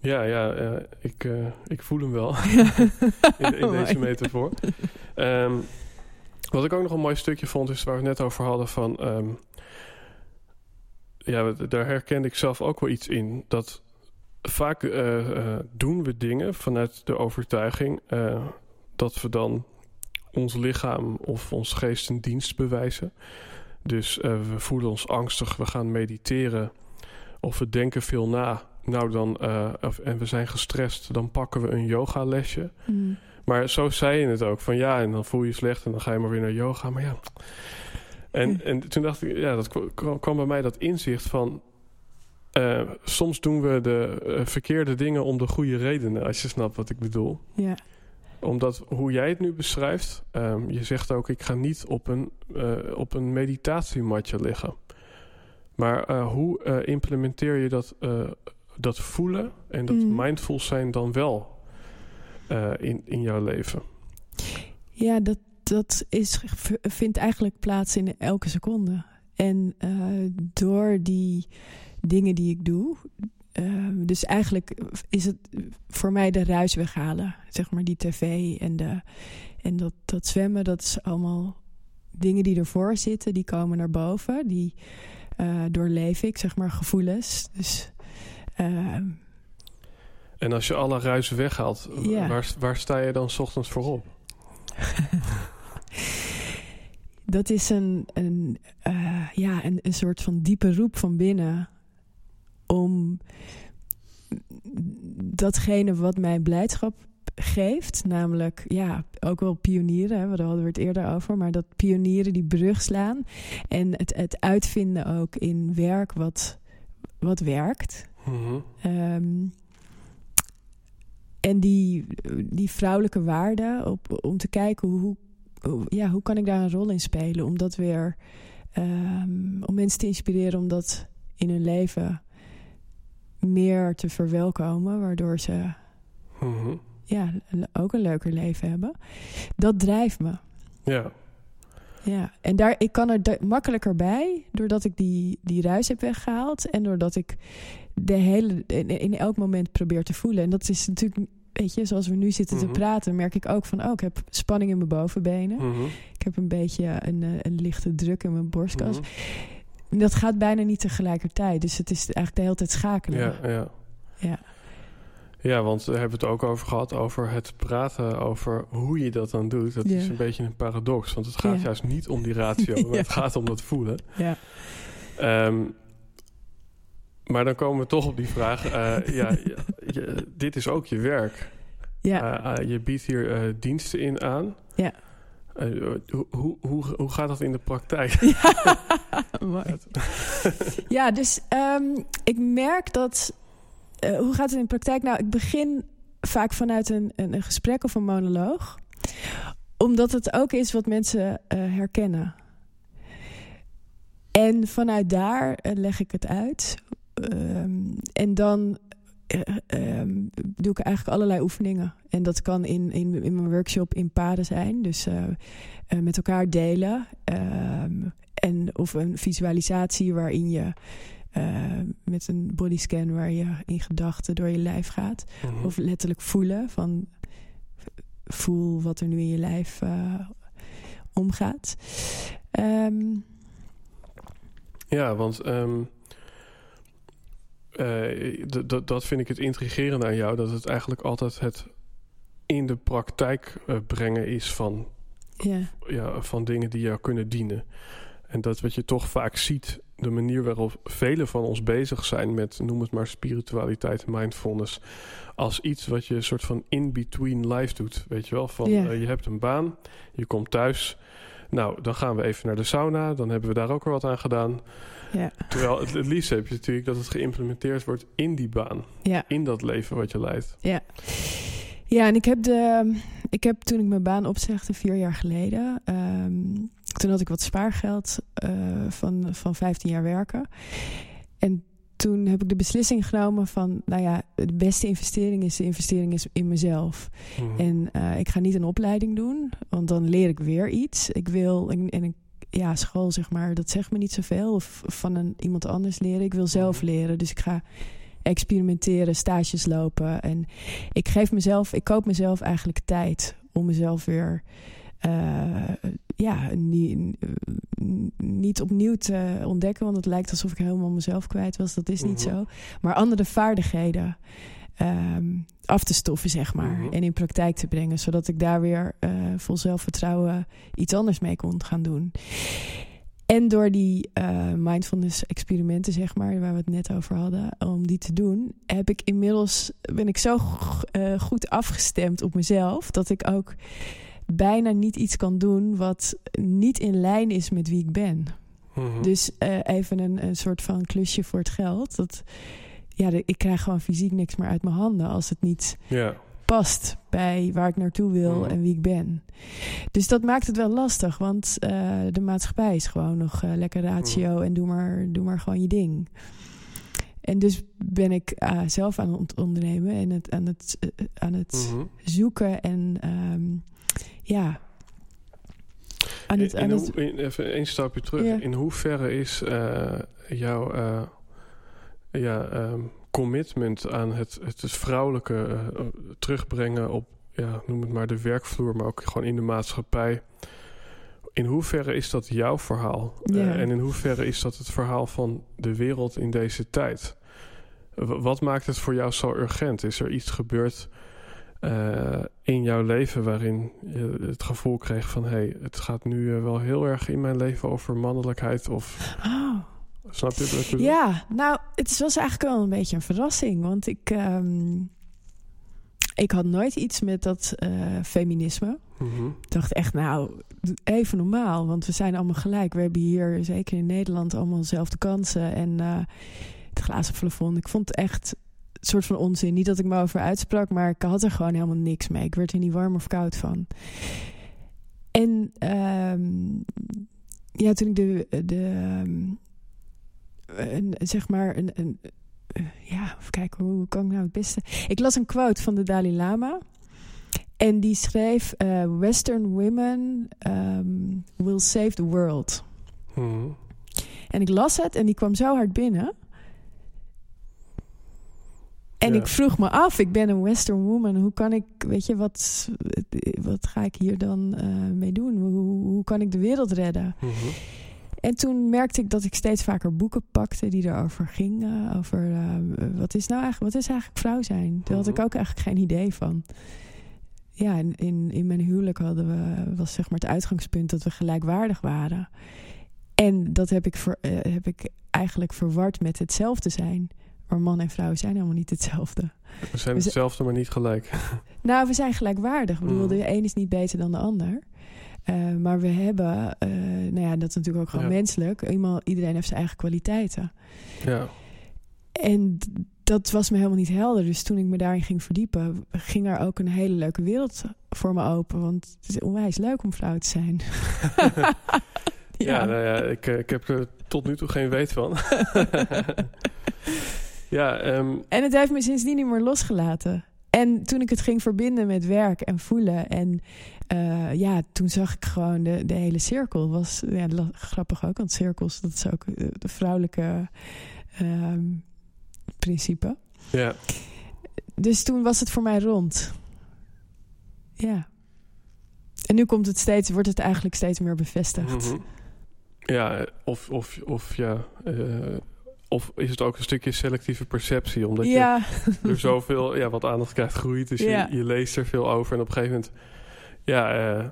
Ja, ja ik, ik voel hem wel in, in deze Mooi. metafoor. Ehm, wat ik ook nog een mooi stukje vond, is waar we het net over hadden van... ehm, ja, daar herkende ik zelf ook wel iets in. Dat vaak eh, eh, doen we dingen vanuit de overtuiging... eh, dat we dan ons lichaam of ons geest een dienst bewijzen. Dus we voelen ons angstig, we gaan mediteren... of we denken veel na... Nou, dan, of, en we zijn gestrest, dan pakken we een yogalesje. Mm. Maar zo zei je het ook. Van ja, en dan voel je je slecht en dan ga je maar weer naar yoga. Maar ja. En, en toen dacht ik, ja, dat kwa- kwam, bij mij dat inzicht van. eh, soms doen we de eh, verkeerde dingen om de goede redenen, als je snapt wat ik bedoel. Ja, Omdat hoe jij het nu beschrijft, ehm, je zegt ook: ik ga niet op een, eh, op een meditatiematje liggen. Maar hoe implementeer je dat, dat voelen en dat Mm. mindful zijn dan wel eh, in, in jouw leven? Ja, dat, dat is, vindt eigenlijk plaats in elke seconde. En uh, door die dingen die ik doe. Uh, dus eigenlijk is het voor mij de ruis weghalen. Zeg maar die tv en, de, en dat, dat zwemmen, dat is allemaal dingen die ervoor zitten. Die komen naar boven. Die doorleef ik, zeg maar, gevoelens. Dus, en als je alle ruis weghaalt, ja. waar, waar sta je dan 's ochtends voor op? dat is een, een, uh, ja, een, een soort van diepe roep van binnen om datgene wat mij blijdschap geeft, namelijk ja, ook wel pionieren, hè, daar hadden we het eerder over, maar dat pionieren die brug slaan en het, het uitvinden ook in werk wat, wat werkt. Mm -hmm. um, en die, die vrouwelijke waarde, op, om te kijken hoe, hoe, ja, hoe kan ik daar een rol in spelen? Om dat weer, um, om mensen te inspireren om dat in hun leven meer te verwelkomen, waardoor ze mm -hmm. ja, ook een leuker leven hebben. Dat drijft me. Ja. Ja, en daar, ik kan er makkelijker bij doordat ik die, die ruis heb weggehaald en doordat ik de hele, in, in elk moment probeer te voelen. En dat is natuurlijk, weet je, zoals we nu zitten Mhm. te praten, merk ik ook van, oh, ik heb spanning in mijn bovenbenen. Mhm. Ik heb een beetje een, eh, een lichte druk in mijn borstkas. Mhm. En dat gaat bijna niet tegelijkertijd. Dus het is eigenlijk de hele tijd schakelen. Ja, ja. Ja. Ja, want we hebben het ook over gehad, over het praten over hoe je dat dan doet. Dat is Ja. een beetje een paradox, want het gaat Ja. juist niet om die ratio, maar Ja. het gaat om dat voelen. ja. Ehm, maar dan komen we toch op die vraag. eh, ja, je- dit is ook je werk. Ja. Eh, eh, je biedt hier diensten in aan. Ja. Eh, hoe, hoe, hoe, gaat dat in de praktijk? Mooi. ja, dus ehm, ik merk dat. Eh, hoe gaat het in de praktijk? Nou, ik begin vaak vanuit een, een, gesprek of een monoloog, omdat het ook is wat mensen eh, herkennen. En vanuit daar eh, leg ik het uit. Ehm, en dan eh, ehm, doe ik eigenlijk allerlei oefeningen. En dat kan in, in, in mijn workshop in paden zijn. Dus met elkaar delen. Ehm, en, of een visualisatie waarin je eh, met een bodyscan... waar je in gedachten door je lijf gaat. Mhm. Of letterlijk voelen van... voel wat er nu in je lijf eh, omgaat. Ehm, Ja, want d- dat vind ik het intrigerende aan jou. Dat het eigenlijk altijd het in de praktijk brengen is van, ja, van dingen die jou kunnen dienen. En dat wat je toch vaak ziet, de manier waarop velen van ons bezig zijn met, noem het maar, spiritualiteit en mindfulness, als iets wat je een soort van in-between life doet. Weet je wel, van eh, je hebt een baan, je komt thuis. Nou, dan gaan we even naar de sauna. Dan hebben we daar ook weer wat aan gedaan. ja, Terwijl het, het liefst heb je natuurlijk dat het geïmplementeerd wordt in die baan. ja. In dat leven wat je leidt. Ja. Ja, en ik heb, de, ik heb toen ik mijn baan opzegde, vier jaar geleden. ehm, toen had ik wat spaargeld eh, van, van 15 jaar werken. En toen heb ik de beslissing genomen van, nou ja, de beste investering is de investering is in mezelf. Mhm. En eh, ik ga niet een opleiding doen, want dan leer ik weer iets. Ik wil, en, en ja, school zeg maar, dat zegt me niet zoveel. Of van een, iemand anders leren. Ik wil zelf Mhm. leren, dus ik ga experimenteren, stages lopen. En ik geef mezelf, ik koop mezelf eigenlijk tijd om mezelf weer. Eh, ja, niet, niet opnieuw te ontdekken, want het lijkt alsof ik helemaal mezelf kwijt was. Dat is niet Mhm. zo. Maar andere vaardigheden ehm, af te stoffen, zeg maar. Mhm. En in praktijk te brengen, zodat ik daar weer eh, vol zelfvertrouwen iets anders mee kon gaan doen. En door die eh, mindfulness experimenten, zeg maar, waar we het net over hadden, om die te doen, heb ik inmiddels ben ik zo goed afgestemd op mezelf dat ik ook bijna niet iets kan doen wat niet in lijn is met wie ik ben. Mhm. Dus eh, even een, een soort van klusje voor het geld. Dat, ja, de- ik krijg gewoon fysiek niks meer uit mijn handen als het niet past bij waar ik naartoe wil Mhm. en wie ik ben. Dus dat maakt het wel lastig, want eh, de maatschappij is gewoon nog eh, lekker ratio Mhm. en doe maar, doe maar gewoon je ding. En dus ben ik zelf aan het ondernemen en het, aan het, aan het zoeken en ehm, ja, aan het... In- even één stapje terug. Ja. In hoeverre is eh, jouw eh, ja, ehm, commitment aan het, het, het vrouwelijke eh, terugbrengen op, ja, noem het maar de werkvloer, maar ook gewoon in de maatschappij. In hoeverre is dat jouw verhaal? Ja. en in hoeverre is dat het verhaal van de wereld in deze tijd? W- wat maakt het voor jou zo urgent? Is er iets gebeurd eh, in jouw leven waarin je het gevoel kreeg van... hé, hey, het gaat nu eh, wel heel erg in mijn leven over mannelijkheid of... oh, Snap je bedoel? Ja, nou, het was eigenlijk wel een beetje een verrassing. Want ik, ehm, ik had nooit iets met dat eh, feminisme. Mhm. Ik dacht echt, nou, even normaal. Want we zijn allemaal gelijk. We hebben hier, zeker in Nederland, allemaal dezelfde kansen. En het glazen plafond. Ik vond het echt soort van onzin. Niet dat ik me over uitsprak, maar ik had er gewoon helemaal niks mee. Ik werd er niet warm of koud van. En ehm, ja, toen ik de, de ehm, een, zeg maar een, een eh, ja, even kijken hoe kan ik nou het beste. Ik las een quote van de Dalai Lama. En die schreef: eh, Western women um, will save the world. Mhm. En ik las het en die kwam zo hard binnen. En Ja. ik vroeg me af, ik ben een Western woman. Hoe kan ik, weet je, wat, wat ga ik hier dan eh, mee doen? Hoe, hoe kan ik de wereld redden? Mhm. En toen merkte ik dat ik steeds vaker boeken pakte die erover gingen. Over eh, wat is nou eigenlijk, wat is eigenlijk vrouw zijn? Daar had ik Mhm. ook eigenlijk geen idee van. Ja, in, in, in mijn huwelijk hadden we, was zeg maar het uitgangspunt dat we gelijkwaardig waren. En dat heb ik, ver, eh, heb ik eigenlijk verward met hetzelfde zijn. Maar man en vrouw zijn helemaal niet hetzelfde. We zijn hetzelfde, maar niet gelijk. Nou, we zijn gelijkwaardig. Ik bedoel, Mhm. de een is niet beter dan de ander. Eh, maar we hebben, eh, nou ja, dat is natuurlijk ook gewoon Ja. menselijk. Iemand, iedereen heeft zijn eigen kwaliteiten. ja. En dat was me helemaal niet helder. Dus toen ik me daarin ging verdiepen, ging er ook een hele leuke wereld voor me open. Want het is onwijs leuk om vrouw te zijn. Ja, nou ja, ik, eh, ik heb er tot nu toe geen weet van. Ja, ehm, En het heeft me sindsdien niet meer losgelaten. En toen ik het ging verbinden met werk en voelen. En eh, ja, toen zag ik gewoon de, de hele cirkel. Was ja, grappig ook, want cirkels, dat is ook eh, de vrouwelijke ehm, principe. ja. Dus toen was het voor mij rond. Ja. En nu komt het steeds, wordt het eigenlijk steeds meer bevestigd. Mhm. Ja, je of, of ja... eh, of is het ook een stukje selectieve perceptie? Omdat Ja, je er zoveel... Ja, wat aandacht krijgt groeit. Dus Ja. je, je leest er veel over. En op een gegeven moment... Ja, eh,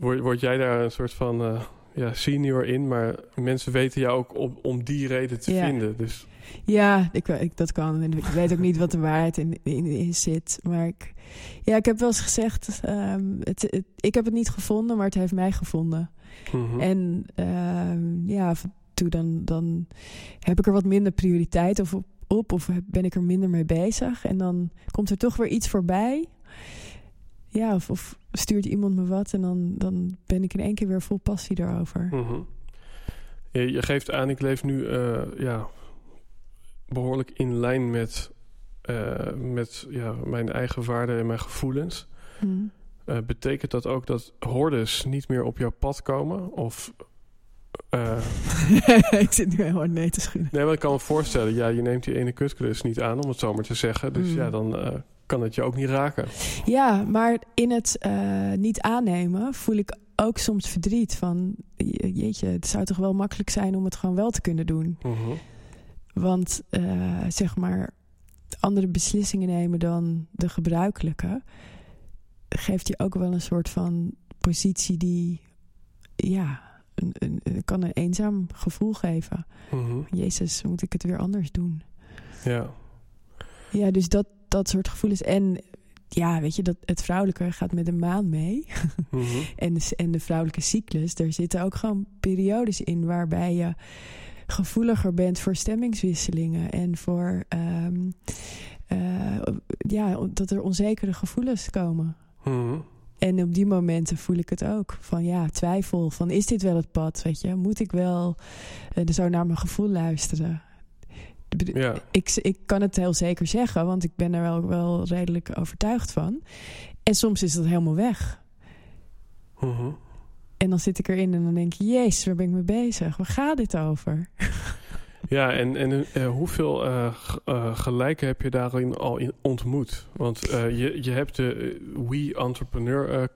word, word jij daar een soort van... eh, ja, senior in, maar mensen weten jou ook om, om die reden te Ja. vinden. Dus ja ik, ik, dat kan. Ik weet ook niet wat de waarheid in, in, in zit. Maar ik, ja, ik heb wel eens gezegd, ehm, het, het- ik heb het niet gevonden, maar het heeft mij gevonden. mhm. En ehm, ja, toe dan, dan heb ik er wat minder prioriteit of op, op of ben ik er minder mee bezig. En dan komt er toch weer iets voorbij. Ja, of, of stuurt iemand me wat en dan, dan ben ik in één keer weer vol passie daarover. Mhm. je, je geeft aan, ik leef nu eh, ja, behoorlijk in lijn met, eh, met ja, mijn eigen waarden en mijn gevoelens. Hm. Eh, betekent dat ook dat hordes niet meer op jouw pad komen? Of, eh, ik zit nu heel hard nee te schudden. nee, maar ik kan me voorstellen, ja, je neemt die ene kutklus niet aan, om het zo maar te zeggen. Dus Mm. ja, dan eh, kan het je ook niet raken. Ja, maar in het eh, niet aannemen voel ik ook soms verdriet van... je- jeetje, het zou toch wel makkelijk zijn om het gewoon wel te kunnen doen. Mhm. Want zeg maar, andere beslissingen nemen dan de gebruikelijke... geeft je ook wel een soort van positie die... ja, een, een, een- kan een eenzaam gevoel geven. Mhm. Jezus, moet ik het weer anders doen? Ja. Ja, dus dat, dat soort gevoelens. En ja, weet je, dat, het vrouwelijke gaat met de maan mee. Mhm. En de, en de vrouwelijke cyclus, daar zitten ook gewoon periodes in waarbij je gevoeliger bent voor stemmingswisselingen en voor ehm, eh, ja, dat er onzekere gevoelens komen. Mhm. En op die momenten voel ik het ook. Van ja, twijfel. Van is dit wel het pad? Weet je, moet ik wel eh, zo naar mijn gevoel luisteren? Ja. ik, ik kan het heel zeker zeggen, want ik ben er wel, wel redelijk overtuigd van. En soms is dat helemaal weg. Mhm. En dan zit ik erin en dan denk je, jezus, waar ben ik mee bezig? Waar gaat dit over? Ja, en, en uh, hoeveel uh, uh, gelijken heb je daarin al in ontmoet? Want je, je hebt de We Entrepreneur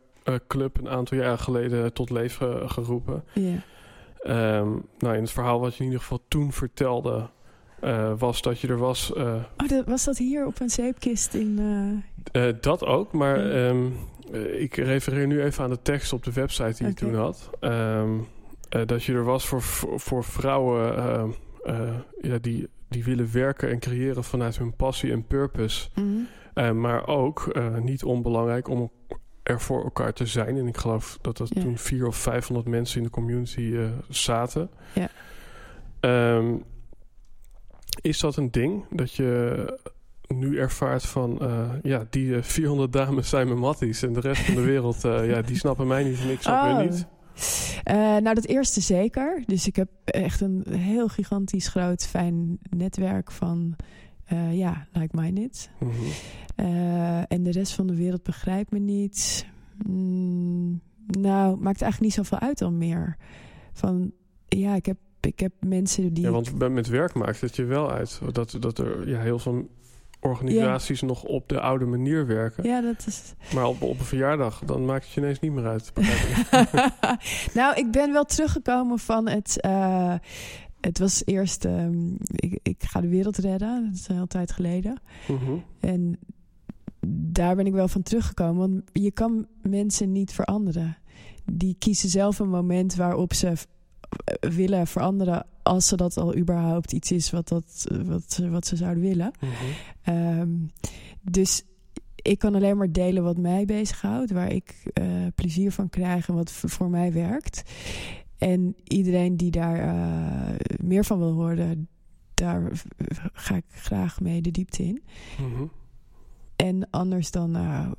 Club een aantal jaar geleden tot leven geroepen. Ja. Um, nou, in het verhaal wat je in ieder geval toen vertelde, was dat je er was. oh, dat, was dat hier op een zeepkist in. dat ook, maar um, ik refereer nu even aan de tekst op de website die okay. je toen had. Um, dat je er was voor, voor, voor vrouwen uh, ja, die, die willen werken en creëren vanuit hun passie en purpose. Mm uh, maar ook, uh, niet onbelangrijk, om er voor elkaar te zijn. En ik geloof dat er Ja. toen vier of vijfhonderd mensen in de community zaten. Ja. Um, is dat een ding dat je nu ervaart van... ja, die 400 dames zijn mijn matties en de rest van de wereld... ja, die snappen mij niet en ik snap Oh. niet? Uh, nou, dat eerste zeker. Dus ik heb echt een heel gigantisch groot, fijn netwerk van, uh, ja, like-minded. Mm -hmm. uh, en de rest van de wereld begrijpt me niet. Mm, nou, maakt eigenlijk niet zoveel uit dan meer. Van, ja, ik heb, ik heb mensen die... Ja, want met werk maakt het je wel uit. Dat, dat er ja, heel veel organisaties ja. nog op de oude manier werken. Ja, dat is... Maar op, op een verjaardag, dan maakt het je ineens niet meer uit. nou, ik ben wel teruggekomen van het... Uh, het was eerst... Um, ik, ik, ga de wereld redden. Dat is een hele tijd geleden. Mm -hmm. En daar ben ik wel van teruggekomen. Want je kan mensen niet veranderen. Die kiezen zelf een moment waarop ze willen veranderen als ze dat al überhaupt iets is wat, dat, wat, wat ze zouden willen. Mm -hmm. um, dus ik kan alleen maar delen wat mij bezighoudt, waar ik uh, plezier van krijg en wat voor mij werkt. En iedereen die daar uh, meer van wil horen, daar ga ik graag mee de diepte in. Mm -hmm. En anders dan uh,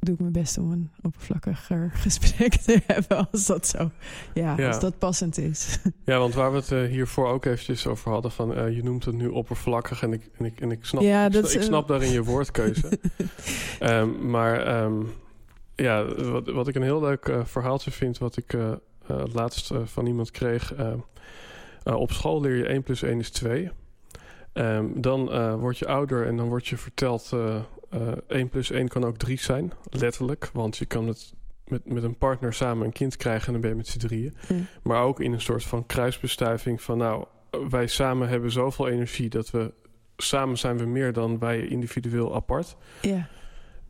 doe ik mijn best om een oppervlakkiger gesprek te hebben als dat zo, ja, ja. als dat passend is. Ja, want waar we het uh, hiervoor ook eventjes over hadden van uh, je noemt het nu oppervlakkig en ik, en ik, en ik snap, ja, ik, dat, ik snap daarin je woordkeuze. um, maar um, ja, wat, wat ik een heel leuk verhaaltje vind, wat ik laatst van iemand kreeg. op school leer je 1 plus 1 is 2. Um, dan word je ouder en dan word je verteld... Uh, uh, 1 plus 1 kan ook 3 zijn, letterlijk. Want je kan het met, met een partner samen een kind krijgen... en dan ben je met z'n drieën. Mm. Maar ook in een soort van kruisbestuiving van... nou, wij samen hebben zoveel energie dat we... samen zijn we meer dan wij individueel apart. Ja.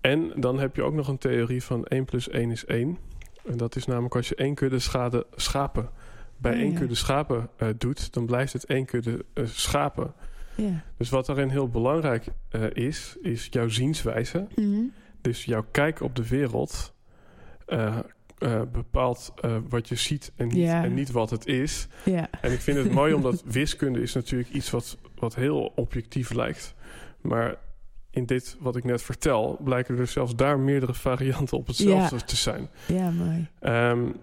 En dan heb je ook nog een theorie van 1 plus 1 is 1. En dat is namelijk als je één kudde schade, schapen... bij Oh, één kudde schapen uh, doet... dan blijft het één kudde uh, schapen... Ja. Dus wat daarin heel belangrijk uh, is, is jouw zienswijze. Mm -hmm. Dus jouw kijk op de wereld uh, uh, bepaalt wat je ziet en niet, ja. en niet wat het is. Ja. En ik vind het mooi omdat wiskunde is natuurlijk iets wat, wat heel objectief lijkt. Maar in dit wat ik net vertel, blijken er zelfs daar meerdere varianten op hetzelfde ja. te zijn. Ja, mooi. Um,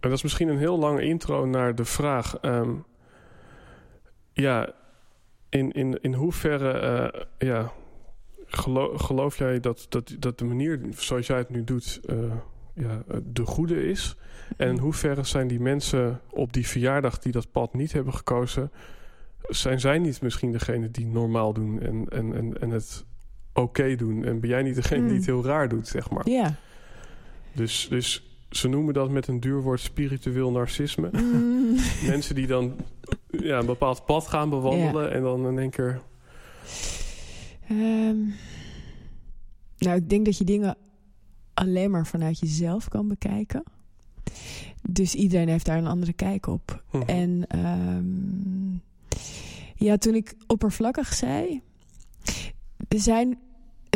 en dat is misschien een heel lange intro naar de vraag. Um, ja, in, in, in hoeverre uh, ja, geloof, geloof jij dat, dat, dat de manier zoals jij het nu doet uh, ja, de goede is? En in hoeverre zijn die mensen op die verjaardag die dat pad niet hebben gekozen... zijn zij niet misschien degene die normaal doen en, en, en, en het oké okay doen? En ben jij niet degene Mm. die het heel raar doet, zeg maar? Ja. Dus, dus ze noemen dat met een duur woord spiritueel narcisme. Mm. Mensen die dan ja, een bepaald pad gaan bewandelen Ja. en dan in één keer. Um, nou, ik denk dat je dingen alleen maar vanuit jezelf kan bekijken. Dus iedereen heeft daar een andere kijk op. Mhm. En um, ja, toen ik oppervlakkig zei, er zijn,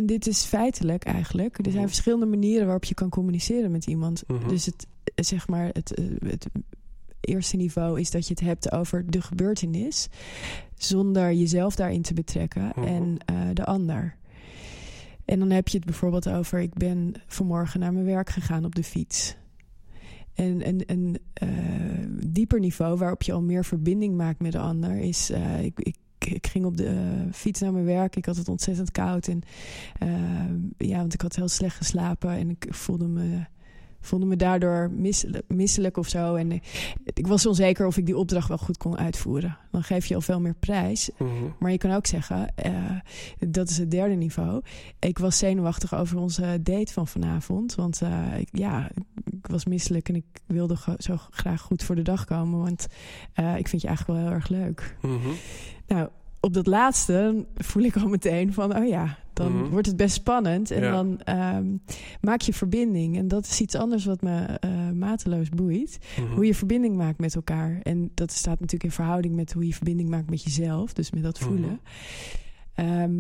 en dit is feitelijk eigenlijk, er zijn Mhm. verschillende manieren waarop je kan communiceren met iemand. Mhm. Dus het, zeg maar, het, eh, het eerste niveau is dat je het hebt over de gebeurtenis, zonder jezelf daarin te betrekken Mhm. en uh, de ander. En dan heb je het bijvoorbeeld over: ik ben vanmorgen naar mijn werk gegaan op de fiets. En een, een uh, dieper niveau waarop je al meer verbinding maakt met de ander is: uh, ik, ik, ik, ging op de uh, fiets naar mijn werk. Ik had het ontzettend koud. En ja, want ik had heel slecht geslapen en ik voelde me voelde me daardoor misselijk, misselijk of zo. En ik was onzeker of ik die opdracht wel goed kon uitvoeren. Dan geef je al veel meer prijs. Mhm. Maar je kan ook zeggen, eh, dat is het derde niveau. Ik was zenuwachtig over onze date van vanavond. Want eh, ik, ja, ik was misselijk en ik wilde zo graag goed voor de dag komen. Want eh, ik vind je eigenlijk wel heel erg leuk. Mhm. Nou, op dat laatste voel ik al meteen van, oh ja, dan Mhm. wordt het best spannend. En Ja. dan ehm, maak je verbinding. En dat is iets anders wat me eh, mateloos boeit. Mhm. Hoe je verbinding maakt met elkaar. En dat staat natuurlijk in verhouding met hoe je verbinding maakt met jezelf. Dus met dat Mhm. voelen. Ehm,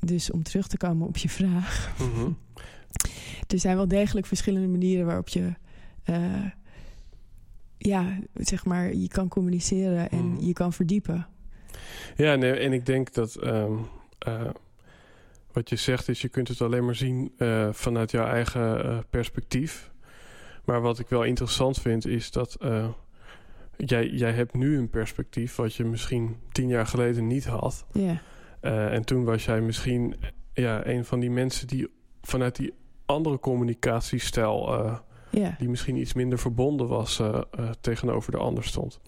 dus om terug te komen op je vraag. Er zijn wel degelijk verschillende manieren waarop je... eh, ja, zeg maar, je kan communiceren en je kan verdiepen. Ja, nee, en ik denk dat ehm, eh, wat je zegt is, je kunt het alleen maar zien eh, vanuit jouw eigen eh, perspectief. Maar wat ik wel interessant vind, is dat jij, jij hebt nu een perspectief wat je misschien tien jaar geleden niet had. Ja, en toen was jij misschien ja, een van die mensen die vanuit die andere communicatiestijl, ja. die misschien iets minder verbonden was, tegenover de ander stond.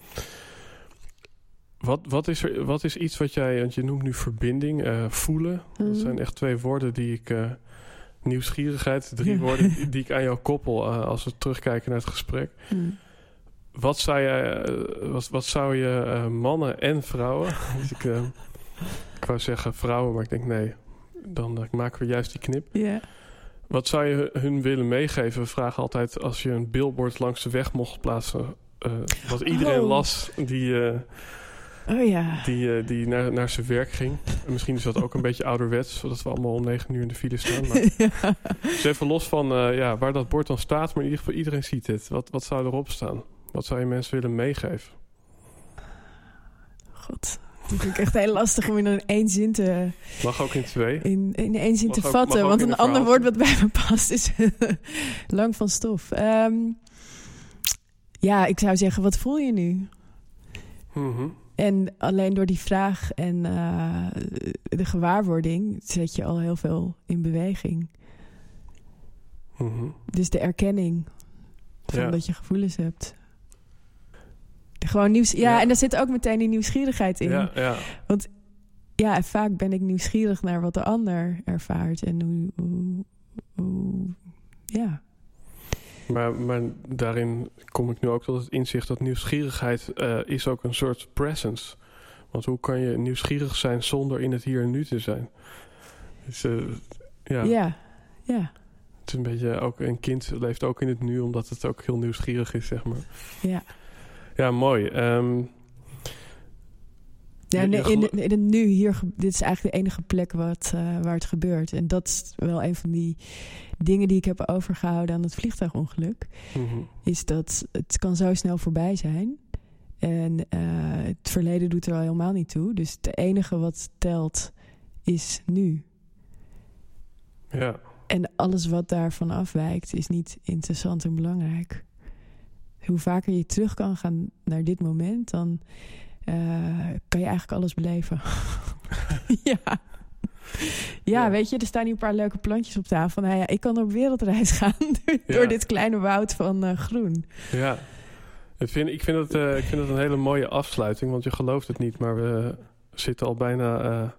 Wat, wat, is er, wat is iets wat jij, want je noemt nu verbinding, eh, voelen. Dat Mhm. zijn echt twee woorden die ik. eh, nieuwsgierigheid, drie woorden die, ik aan jou koppel eh, als we terugkijken naar het gesprek. Hm. Wat zou, jij, wat, wat zou je mannen en vrouwen. dus ik, ik wou zeggen vrouwen, maar ik denk nee. Dan maken we juist die knip. Wat zou je hun willen meegeven? We vragen altijd als je een billboard langs de weg mocht plaatsen. wat iedereen Oh. las die, Oh ja. die, eh, die naar, naar zijn werk ging. En misschien is dat ook een beetje ouderwets, zodat we allemaal om negen uur in de file staan. Maar ja. dus even los van eh, ja, waar dat bord dan staat, maar in ieder geval iedereen ziet het. Wat, wat zou erop staan? Wat zou je mensen willen meegeven? God. Dat vind ik echt heel lastig om in een één zin te, Mag ook in twee. in, in één zin Mag te ook- vatten. Want een een ander woord wat bij me past is lang van stof. Ehm, ja, ik zou zeggen, wat voel je nu? Mhm. En alleen door die vraag en eh, de gewaarwording zet je al heel veel in beweging. Mhm. Dus de erkenning van Ja. dat je gevoelens hebt. Gewoon nieuws. Ja, Ja. en daar zit ook meteen die nieuwsgierigheid in. Ja, ja. Ja, en vaak ben ik nieuwsgierig naar wat de ander ervaart en hoe. hoe, hoe ja. Maar, maar daarin kom ik nu ook tot het inzicht dat nieuwsgierigheid eh, is ook een soort presence. Want hoe kan je nieuwsgierig zijn zonder in het hier en nu te zijn? Dus, eh, ja, ja. Ja. het is een beetje ook een kind leeft ook in het nu, omdat het ook heel nieuwsgierig is, zeg maar. Ja. Ja, mooi. Ehm, Ja, Je- in, in, het nu hier, dit is eigenlijk de enige plek wat, eh, waar het gebeurt. En dat is wel een van die dingen die ik heb overgehouden aan het vliegtuigongeluk. mhm. Is dat het kan zo snel voorbij zijn. En eh, het verleden doet er al helemaal niet toe. Dus het enige wat telt is nu. Ja, En alles wat daarvan afwijkt is niet interessant en belangrijk. Hoe vaker je terug kan gaan naar dit moment, dan eh, kan je eigenlijk alles beleven. ja. ja. Ja. weet je, er staan hier een paar leuke plantjes op tafel. Nou ja, ik kan op wereldreis gaan door Ja. dit kleine woud van eh, groen. ja. Ik vind, ik, vind het, eh, ik vind het een hele mooie afsluiting, want je gelooft het niet, maar we zitten al bijna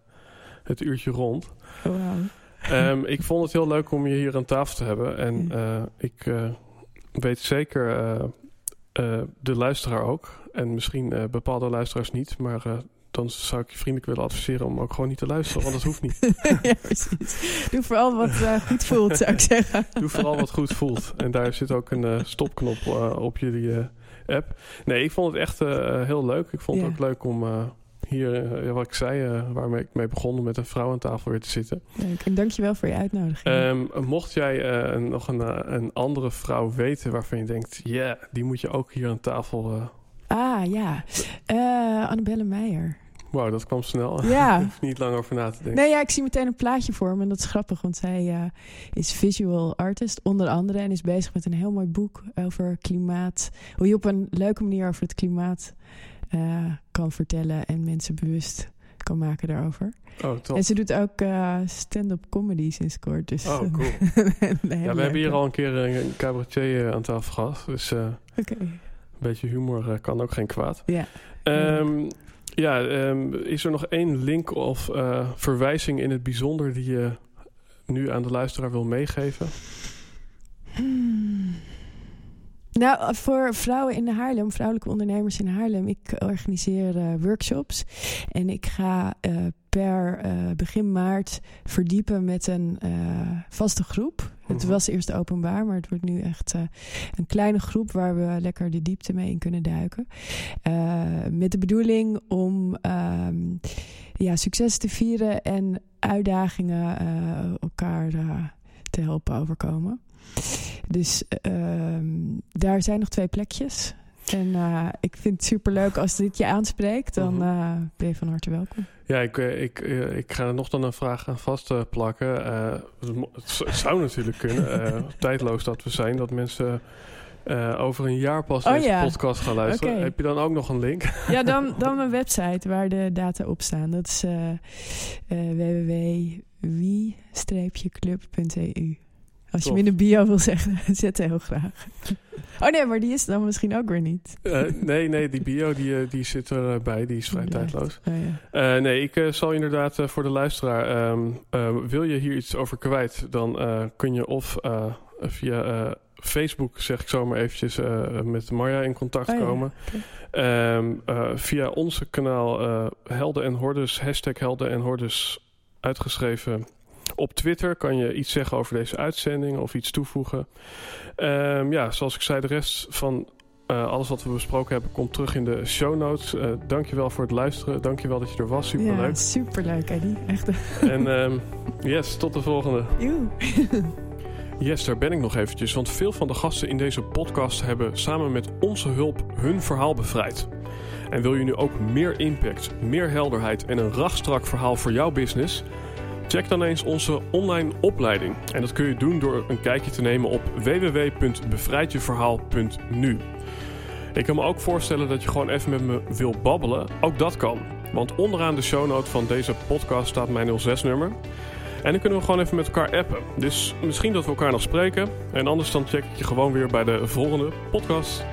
het uurtje rond. Oh, wauw. Ehm, ik vond het heel leuk om je hier aan tafel te hebben. En ik weet zeker eh, de luisteraar ook. En misschien eh, bepaalde luisteraars niet. Maar eh, dan zou ik je vriendelijk willen adviseren om ook gewoon niet te luisteren. Want dat hoeft niet. ja, precies. Doe vooral wat eh, goed voelt, zou ik zeggen. Doe vooral wat goed voelt. En daar zit ook een stopknop op jullie app. Nee, ik vond het echt heel leuk. Ik vond het ook leuk om hier, wat ik zei, waarmee ik mee begon, met een vrouw aan tafel weer te zitten. Leuk. En dankjewel voor je uitnodiging. Ehm, mocht jij nog een, een andere vrouw weten waarvan je denkt, ja, die moet je ook hier aan tafel. Ah, ja. Eh, Annabelle Meijer. Wauw, dat kwam snel. Ja. Ik hoef niet lang over na te denken. Nee, ja, ik zie meteen een plaatje voor me. En dat is grappig, want zij eh, is visual artist, onder andere. En is bezig met een heel mooi boek over klimaat. Hoe je op een leuke manier over het klimaat eh, kan vertellen en mensen bewust kan maken daarover. Oh, top. En ze doet ook uh, stand-up comedy sinds kort. Dus oh, cool. ja, we hebben hier al een keer een cabaretier aan tafel gehad. Dus okay. Een beetje humor kan ook geen kwaad. Ja. Um, ja, um, is er nog één link of uh, verwijzing in het bijzonder die je nu aan de luisteraar wil meegeven? Hmm. Nou, voor vrouwen in Haarlem, vrouwelijke ondernemers in Haarlem, ik organiseer uh, workshops. En ik ga uh, per uh, begin maart verdiepen met een vaste groep. Het Mhm. was eerst openbaar, maar het wordt nu echt een kleine groep waar we lekker de diepte mee in kunnen duiken. met de bedoeling om ja, succes te vieren en uitdagingen elkaar te helpen overkomen. Dus uh, daar zijn nog twee plekjes. En uh, ik vind het superleuk als dit je aanspreekt. Dan uh, ben je van harte welkom. Ja, ik, ik, ik ga er nog dan een vraag aan vastplakken. het zou natuurlijk kunnen, tijdloos dat we zijn, dat mensen over een jaar pas oh, deze ja. podcast gaan luisteren. Okay. Heb je dan ook nog een link? Ja, dan, dan mijn website waar de data op staan. Dat is uh, www.wie-club.eu. Als je hem in de bio wil zeggen, zet heel graag. Oh nee, maar die is dan misschien ook weer niet. Uh, nee, nee, die bio die, die zit erbij. Die is vrij tijdloos. Oh, ja. uh, nee, ik uh, zal inderdaad voor de luisteraar... Um, wil je hier iets over kwijt... dan kun je of via Facebook, zeg ik zomaar eventjes... met Marja in contact oh, komen. Ja. Okay. Um, via onze kanaal Helden en Hordes... hashtag Helden en Hordes uitgeschreven... Op Twitter kan je iets zeggen over deze uitzending of iets toevoegen. Um, ja, zoals ik zei, de rest van uh, alles wat we besproken hebben komt terug in de show notes. Uh, dankjewel voor het luisteren. Dankjewel dat je er was. Superleuk. Ja, superleuk, Eddie. Echt. En um, yes, tot de volgende. Yes, daar ben ik nog eventjes. Want veel van de gasten in deze podcast hebben samen met onze hulp hun verhaal bevrijd. En wil je nu ook meer impact, meer helderheid en een rachtstrak verhaal voor jouw business... Check dan eens onze online opleiding. En dat kun je doen door een kijkje te nemen op www.bevrijdjeverhaal.nu. Ik kan me ook voorstellen dat je gewoon even met me wil babbelen. Ook dat kan. Want onderaan de shownote van deze podcast staat mijn 06-nummer. En dan kunnen we gewoon even met elkaar appen. Dus misschien dat we elkaar nog spreken. En anders dan check ik je gewoon weer bij de volgende podcast.